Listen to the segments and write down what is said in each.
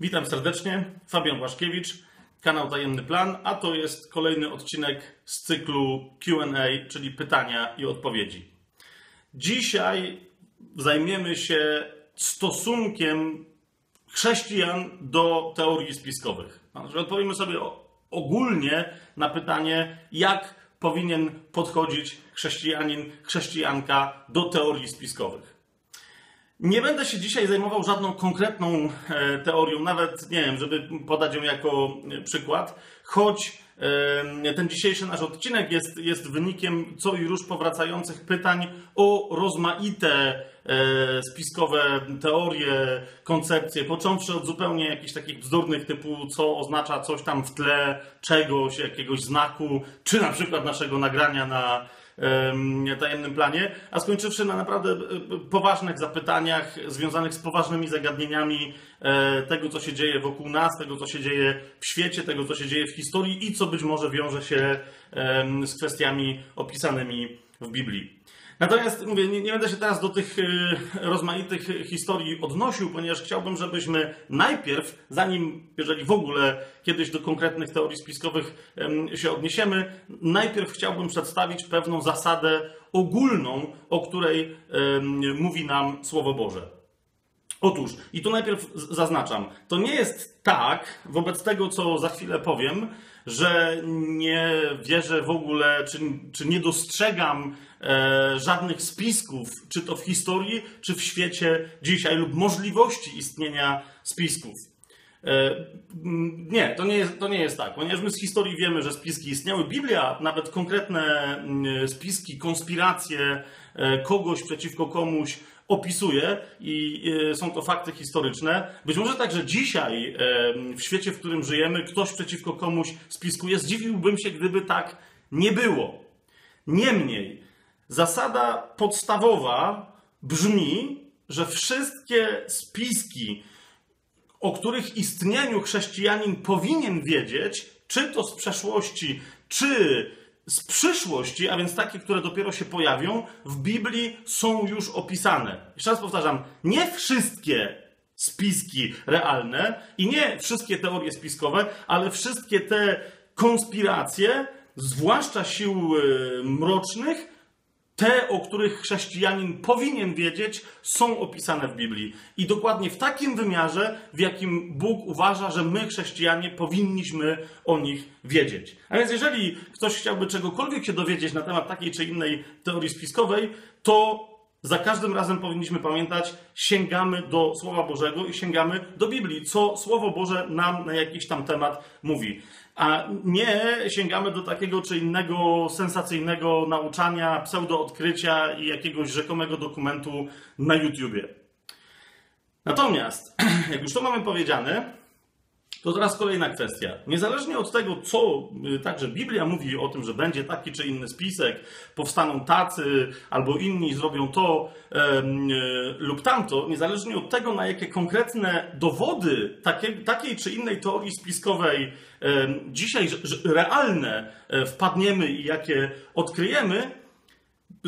Witam serdecznie, Fabian Błaszkiewicz, kanał Tajemny Plan, a to jest kolejny odcinek z cyklu QA, czyli pytania i odpowiedzi. Dzisiaj zajmiemy się stosunkiem chrześcijan do teorii spiskowych. Odpowiemy sobie ogólnie na pytanie, jak powinien podchodzić chrześcijanin, chrześcijanka do teorii spiskowych. Nie będę się dzisiaj zajmował żadną konkretną e, teorią, nawet nie wiem, żeby podać ją jako e, przykład, choć e, ten dzisiejszy nasz odcinek jest, jest wynikiem co i róż powracających pytań o rozmaite spiskowe teorie, koncepcje, począwszy od zupełnie jakichś takich bzdurnych typu, co oznacza coś tam w tle czegoś, jakiegoś znaku, czy na przykład naszego nagrania na tajemnym planie, a skończywszy na naprawdę e, poważnych zapytaniach związanych z poważnymi zagadnieniami e, tego, co się dzieje wokół nas, tego, co się dzieje w świecie, tego, co się dzieje w historii i co być może wiąże się z kwestiami opisanymi w Biblii. Natomiast mówię, nie, nie, będę się teraz do tych y, rozmaitych historii odnosił, ponieważ chciałbym, żebyśmy najpierw, zanim, jeżeli w ogóle kiedyś do konkretnych teorii spiskowych się odniesiemy, najpierw chciałbym przedstawić pewną zasadę ogólną, o której mówi nam Słowo Boże. Otóż, i tu najpierw zaznaczam, to nie jest tak, wobec tego, co za chwilę powiem, że nie wierzę w ogóle, czy, czy nie dostrzegam e, żadnych spisków, czy to w historii, czy w świecie dzisiaj, lub możliwości istnienia spisków. E, nie, to nie, jest, to nie jest tak, ponieważ my z historii wiemy, że spiski istniały. Biblia, nawet konkretne spiski, konspiracje e, kogoś przeciwko komuś, opisuje i e, są to fakty historyczne. Być może także dzisiaj, w świecie, w którym żyjemy, ktoś przeciwko komuś spiskuje. Zdziwiłbym się, gdyby tak nie było. Niemniej, zasada podstawowa brzmi, że wszystkie spiski, o których istnieniu chrześcijanin powinien wiedzieć, czy to z przeszłości, czy z przyszłości, a więc takie, które dopiero się pojawią, w Biblii są już opisane. Jeszcze raz powtarzam, nie wszystkie spiski realne i nie wszystkie teorie spiskowe, ale wszystkie te konspiracje, zwłaszcza sił e, mrocznych, te, o których chrześcijanin powinien wiedzieć, są opisane w Biblii. I dokładnie w takim wymiarze, w jakim Bóg uważa, że my, chrześcijanie, powinniśmy o nich wiedzieć. A więc, jeżeli ktoś chciałby czegokolwiek się dowiedzieć na temat takiej czy innej teorii spiskowej, to za każdym razem powinniśmy pamiętać, sięgamy do Słowa Bożego i sięgamy do Biblii, co Słowo Boże nam na jakiś tam temat mówi. A nie sięgamy do takiego czy innego sensacyjnego nauczania, pseudo-odkrycia i jakiegoś rzekomego dokumentu na YouTubie. Natomiast, jak już to mamy powiedziane, to teraz kolejna kwestia. Niezależnie od tego, co y, także Biblia mówi o tym, że będzie taki czy inny spisek, powstaną tacy albo inni zrobią to e, lub tamto, niezależnie od tego, na jakie konkretne dowody takie, takiej czy innej teorii spiskowej e, dzisiaj realne e, wpadniemy i jakie odkryjemy,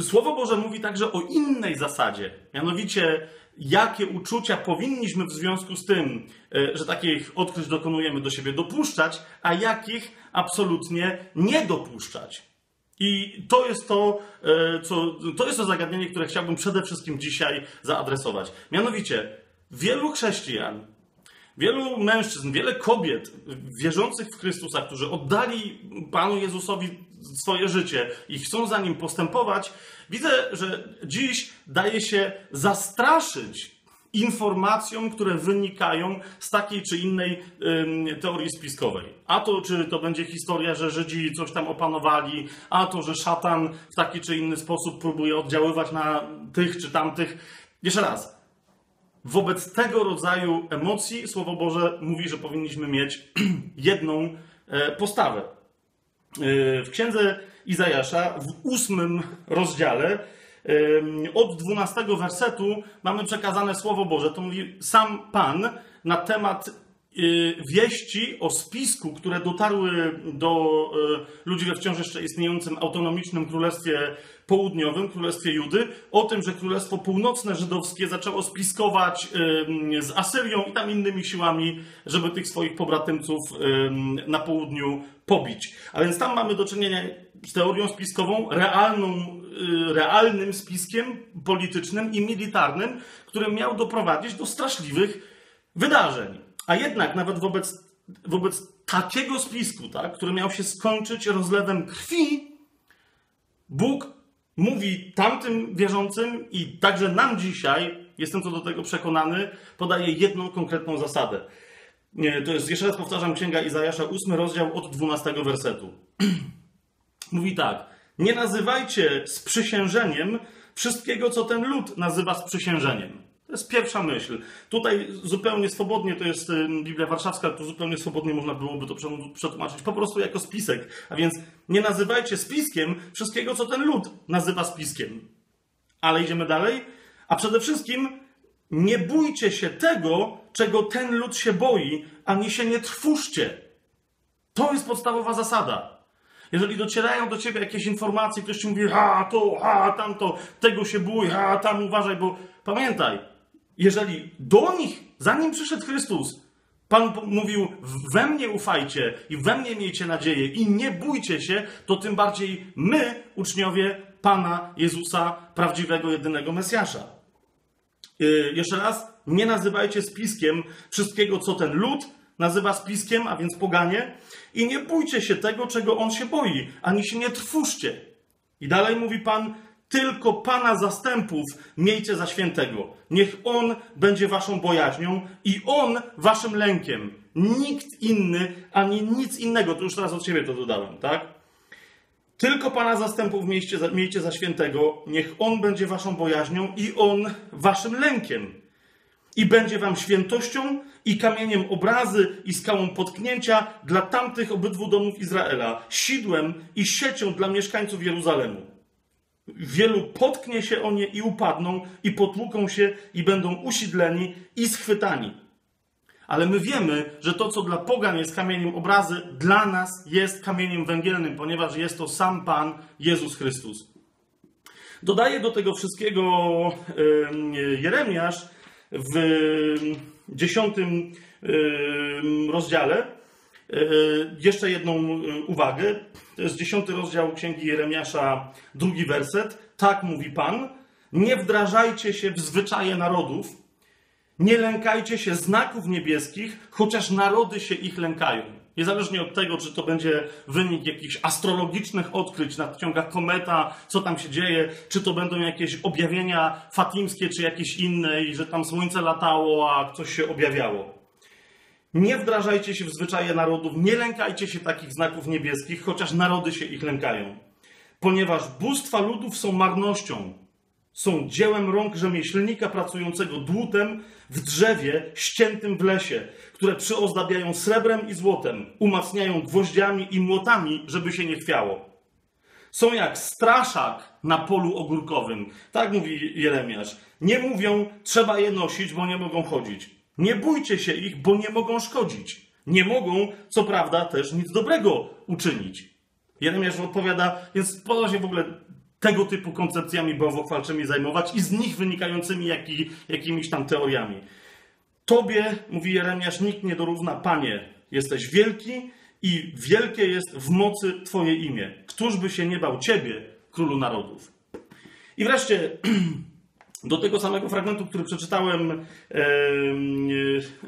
Słowo Boże mówi także o innej zasadzie. Mianowicie, jakie uczucia powinniśmy w związku z tym, e, że takich odkryć dokonujemy do siebie dopuszczać, a jakich absolutnie nie dopuszczać. I to jest to, e, co, to jest to zagadnienie, które chciałbym przede wszystkim dzisiaj zaadresować. Mianowicie, wielu chrześcijan, wielu mężczyzn, wiele kobiet wierzących w Chrystusa, którzy oddali Panu Jezusowi swoje życie i chcą za nim postępować, widzę, że dziś daje się zastraszyć informacjom, które wynikają z takiej czy innej teorii spiskowej. A to, czy to będzie historia, że Żydzi coś tam opanowali, a to, że szatan w taki czy inny sposób próbuje oddziaływać na tych czy tamtych. Jeszcze raz. Wobec tego rodzaju emocji Słowo Boże mówi, że powinniśmy mieć jedną e, postawę. E, w księdze Izajasza w ósmym rozdziale od 12 wersetu mamy przekazane Słowo Boże. To mówi sam Pan na temat wieści o spisku, które dotarły do ludzi we wciąż jeszcze istniejącym autonomicznym królestwie południowym, królestwie Judy, o tym, że królestwo północne żydowskie zaczęło spiskować z Asyrią i tam innymi siłami, żeby tych swoich pobratymców na południu pobić. A więc tam mamy do czynienia z teorią spiskową, realną, y, realnym spiskiem politycznym i militarnym, który miał doprowadzić do straszliwych wydarzeń. A jednak nawet wobec, wobec takiego spisku, tak, który miał się skończyć rozlewem krwi, Bóg mówi tamtym wierzącym i także nam dzisiaj, jestem co do tego przekonany, podaje jedną konkretną zasadę. To jest, jeszcze raz powtarzam, Księga Izajasza, 8 rozdział od 12 wersetu. Mówi tak, nie nazywajcie sprzysiężeniem wszystkiego, co ten lud nazywa sprzysiężeniem. To jest pierwsza myśl. Tutaj zupełnie swobodnie, to jest Biblia Warszawska, tu zupełnie swobodnie można byłoby to przetłumaczyć po prostu jako spisek. A więc nie nazywajcie spiskiem wszystkiego, co ten lud nazywa spiskiem. Ale idziemy dalej. A przede wszystkim nie bójcie się tego, czego ten lud się boi, ani się nie trwóżcie. To jest podstawowa zasada. Jeżeli docierają do ciebie jakieś informacje, ktoś ci mówi, ha, to, ha, tamto, tego się bój, ha, tam uważaj, bo pamiętaj, jeżeli do nich, zanim przyszedł Chrystus, Pan mówił, we mnie ufajcie i we mnie miejcie nadzieję i nie bójcie się, to tym bardziej my, uczniowie Pana Jezusa, prawdziwego, jedynego Mesjasza. Yy, jeszcze raz, nie nazywajcie spiskiem wszystkiego, co ten lud nazywa spiskiem, a więc poganie, i nie bójcie się tego, czego on się boi, ani się nie trwóżcie. I dalej mówi Pan, tylko Pana zastępów miejcie za świętego. Niech On będzie waszą bojaźnią i On waszym lękiem. Nikt inny, ani nic innego. To już teraz od siebie to dodałem, tak? Tylko Pana zastępów miejcie za, miejcie za świętego. Niech On będzie waszą bojaźnią i On waszym lękiem. I będzie wam świętością i kamieniem obrazy i skałą potknięcia dla tamtych obydwu domów Izraela, sidłem i siecią dla mieszkańców Jeruzalemu. Wielu potknie się o nie i upadną, i potłuką się, i będą usidleni i schwytani. Ale my wiemy, że to, co dla pogan jest kamieniem obrazy, dla nas jest kamieniem węgielnym, ponieważ jest to sam Pan Jezus Chrystus. Dodaje do tego wszystkiego Jeremiasz w dziesiątym rozdziale jeszcze jedną uwagę. To jest dziesiąty rozdział Księgi Jeremiasza, drugi werset. Tak mówi Pan. Nie wdrażajcie się w zwyczaje narodów, nie lękajcie się znaków niebieskich, chociaż narody się ich lękają. Niezależnie od tego, czy to będzie wynik jakichś astrologicznych odkryć, nadciąga kometa, co tam się dzieje, czy to będą jakieś objawienia fatimskie, czy jakieś inne, i że tam słońce latało, a coś się objawiało. Nie wdrażajcie się w zwyczaje narodów, nie lękajcie się takich znaków niebieskich, chociaż narody się ich lękają. Ponieważ bóstwa ludów są marnością, są dziełem rąk rzemieślnika pracującego dłutem w drzewie ściętym w lesie, które przyozdabiają srebrem i złotem, umacniają gwoździami i młotami, żeby się nie chwiało. Są jak straszak na polu ogórkowym. Tak mówi Jeremiasz. Nie mówią, trzeba je nosić, bo nie mogą chodzić. Nie bójcie się ich, bo nie mogą szkodzić. Nie mogą, co prawda, też nic dobrego uczynić. Jeremiasz odpowiada, więc po się w ogóle tego typu koncepcjami bałwochwalczymi zajmować i z nich wynikającymi jaki, jakimiś tam teoriami. Tobie, mówi Jeremiasz, nikt nie dorówna, Panie. Jesteś wielki i wielkie jest w mocy Twoje imię. Któż by się nie bał Ciebie, Królu Narodów? I wreszcie do tego samego fragmentu, który przeczytałem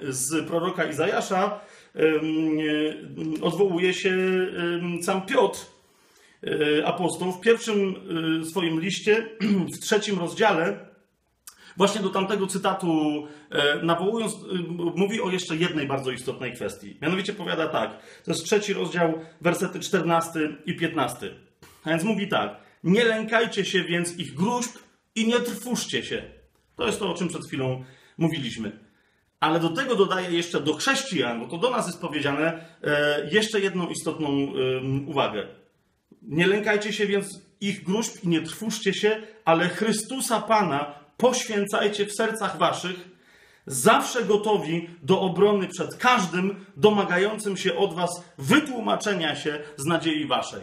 z proroka Izajasza, odwołuje się sam Piotr, apostoł, w pierwszym e, swoim liście, w trzecim rozdziale, właśnie do tamtego cytatu e, nawołując, mówi o jeszcze jednej bardzo istotnej kwestii. Mianowicie powiada tak, to jest trzeci rozdział, wersety 14 i 15. A więc mówi tak, nie lękajcie się więc ich gruźb, i nie trwóżcie się. To jest to, o czym przed chwilą mówiliśmy. Ale do tego dodaję jeszcze do chrześcijan, bo to do nas jest powiedziane, e, jeszcze jedną istotną uwagę. Nie lękajcie się więc ich gruźb i nie trwóżcie się, ale Chrystusa Pana poświęcajcie w sercach waszych, zawsze gotowi do obrony przed każdym domagającym się od Was wytłumaczenia się z nadziei Waszej.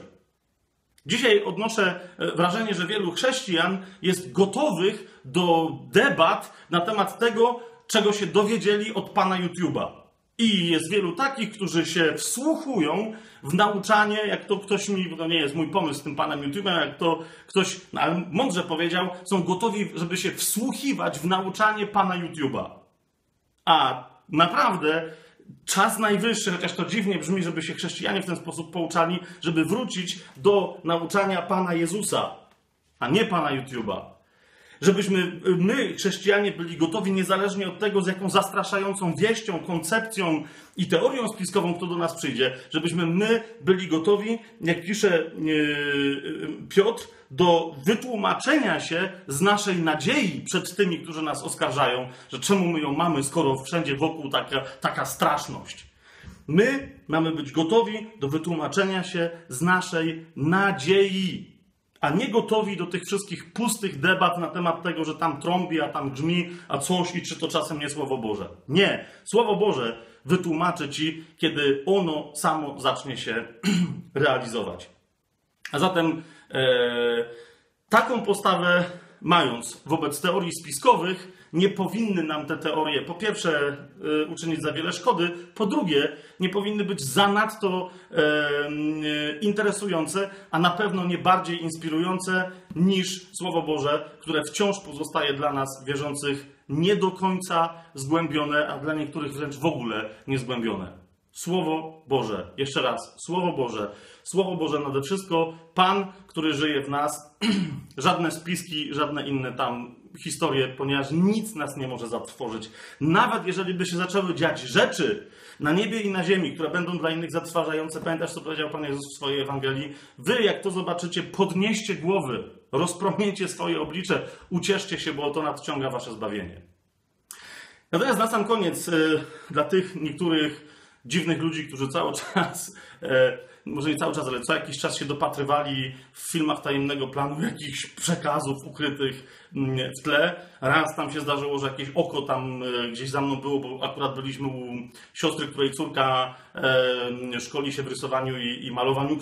Dzisiaj odnoszę e, wrażenie, że wielu chrześcijan jest gotowych do debat na temat tego, czego się dowiedzieli od pana YouTube'a. I jest wielu takich, którzy się wsłuchują w nauczanie, jak to ktoś mi, to nie jest mój pomysł z tym panem YouTube'em, jak to ktoś, no ale mądrze powiedział, są gotowi, żeby się wsłuchiwać w nauczanie pana YouTube'a. A naprawdę czas najwyższy, chociaż to dziwnie brzmi, żeby się chrześcijanie w ten sposób pouczali, żeby wrócić do nauczania Pana Jezusa, a nie Pana YouTube'a. Żebyśmy my, chrześcijanie, byli gotowi niezależnie od tego, z jaką zastraszającą wieścią, koncepcją i teorią spiskową kto do nas przyjdzie, żebyśmy my byli gotowi, jak pisze yy, Piotr, do wytłumaczenia się z naszej nadziei przed tymi, którzy nas oskarżają, że czemu my ją mamy, skoro wszędzie wokół taka, taka straszność. My mamy być gotowi do wytłumaczenia się z naszej nadziei, a nie gotowi do tych wszystkich pustych debat na temat tego, że tam trąbi, a tam grzmi, a coś i czy to czasem nie Słowo Boże. Nie. Słowo Boże wytłumaczy ci, kiedy ono samo zacznie się realizować. A zatem e, taką postawę mając wobec teorii spiskowych, nie powinny nam te teorie, po pierwsze, e, uczynić za wiele szkody, po drugie, nie powinny być zanadto interesujące, a na pewno nie bardziej inspirujące niż Słowo Boże, które wciąż pozostaje dla nas wierzących nie do końca zgłębione, a dla niektórych wręcz w ogóle niezgłębione. Słowo Boże. Jeszcze raz. Słowo Boże. Słowo Boże nade wszystko. Pan, który żyje w nas. żadne spiski, żadne inne tam historie, ponieważ nic nas nie może zatrwożyć. Nawet jeżeli by się zaczęły dziać rzeczy na niebie i na ziemi, które będą dla innych zatrważające. Pamiętasz, co powiedział Pan Jezus w swojej Ewangelii? Wy, jak to zobaczycie, podnieście głowy, rozpromieńcie swoje oblicze, ucieszcie się, bo to nadciąga wasze zbawienie. Natomiast na sam koniec, y, dla tych niektórych dziwnych ludzi, którzy cały czas, e, może nie cały czas, ale co jakiś czas się dopatrywali w filmach tajemnego planu jakichś przekazów ukrytych mm, w tle. Raz tam się zdarzyło, że jakieś oko tam e, gdzieś za mną było, bo akurat byliśmy u siostry, której córka e, szkoli się w rysowaniu i, i malowaniu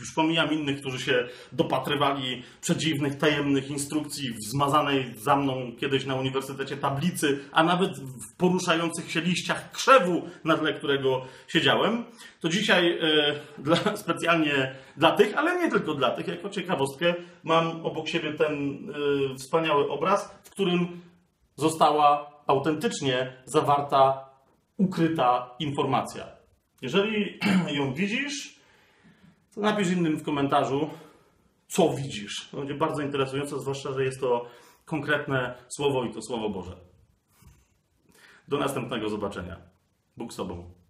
już pomijam innych, którzy się dopatrywali przedziwnych, tajemnych instrukcji w zmazanej za mną kiedyś na uniwersytecie tablicy, a nawet w poruszających się liściach krzewu, na tle którego siedziałem. To dzisiaj e, dla, specjalnie dla tych, ale nie tylko dla tych, jako ciekawostkę, mam obok siebie ten e, wspaniały obraz, w którym została autentycznie zawarta, ukryta informacja. Jeżeli ją widzisz, to napisz innym w komentarzu, co widzisz. To będzie bardzo interesujące, zwłaszcza, że jest to konkretne słowo i to słowo Boże. Do następnego zobaczenia. Bóg z Tobą.